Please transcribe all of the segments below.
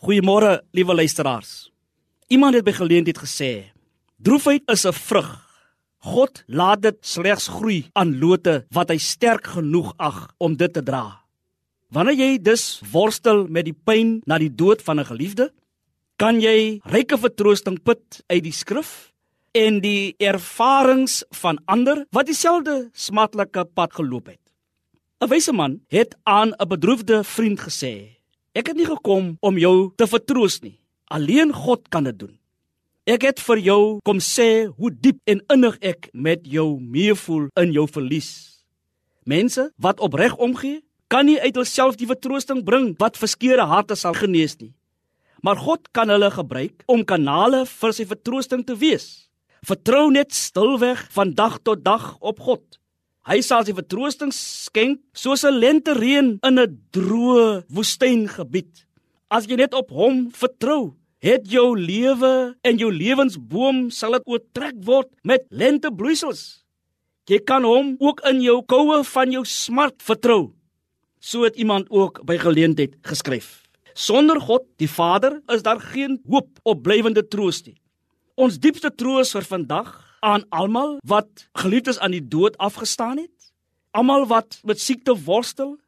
Goeiemôre, liewe luisteraars. Iemand het by geleentheid gesê: Droefheid is 'n vrug. God laat dit slegs groei aan lote wat hy sterk genoeg ag om dit te dra. Wanneer jy dus worstel met die pyn na die dood van 'n geliefde, kan jy ryke vertroosting put uit die skrif en die ervarings van ander wat dieselfde smaklike pad geloop het. 'n Wyse man het aan 'n bedroefde vriend gesê: Ek het nie gekom om jou te vertroos nie. Alleen God kan dit doen. Ek het vir jou kom sê hoe diep en innig ek met jou meevoel in jou verlies. Mense wat opreg omgee, kan nie uit hulself die vertroosting bring wat verskeurde harte sal genees nie. Maar God kan hulle gebruik om kanale vir sy vertroosting te wees. Vertrou net stilweg van dag tot dag op God. Hy sal sy vertroosting skenk soos 'n lentereën in 'n droë woestyngebied. As jy net op hom vertrou, het jou lewe en jou lewensboom sal dit oortrek word met lentebloeisels. Jy kan hom ook in jou koue van jou smart vertrou. So het iemand ook by geleentheid geskryf. Sonder God, die Vader, is daar geen hoop op blywende troos nie. Ons diepste troos vir vandag aan almal wat geliefdes aan die dood afgestaan het, almal wat met siekte worstel,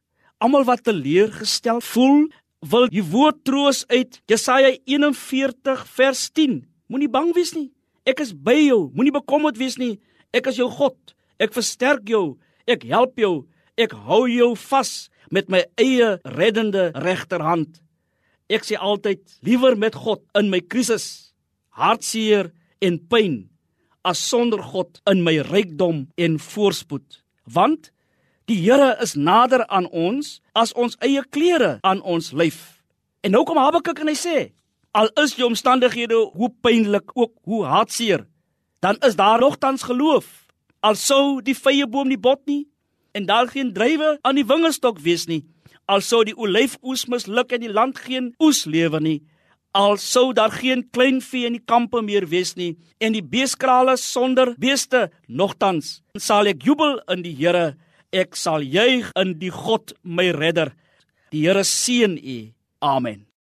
almal wat teleurgestel voel, wil die woord troos uit Jesaja 41 vers 10. Moenie bang wees nie. Ek is by jou. Moenie bekommerd wees nie. Ek is jou God. Ek versterk jou. Ek help jou. Ek hou jou vas met my eie reddende regterhand. Ek sê altyd liewer met God in my krisis, hartseer en pyn as sonder God in my rykdom en voorspoed. Want die Here is nader aan ons as ons eie klere aan ons lyf. En nou kom Habakuk en hy sê: Al is jou omstandighede hoe pynlik ook hoe hartseer, dan is daar nogtans geloof. Al sou die vrye boom nie bot nie en daar geen druiwe aan die wingerdstok wees nie, al sou die olyfoes misluk en die land geen oes lewer nie, al sou daar geen klein vee in die kampe meer wees nie en die beeskrale sonder beeste nogtans sal ek jubel in die Here. Ek sal juig in die God my redder. Die Here seën u. Amen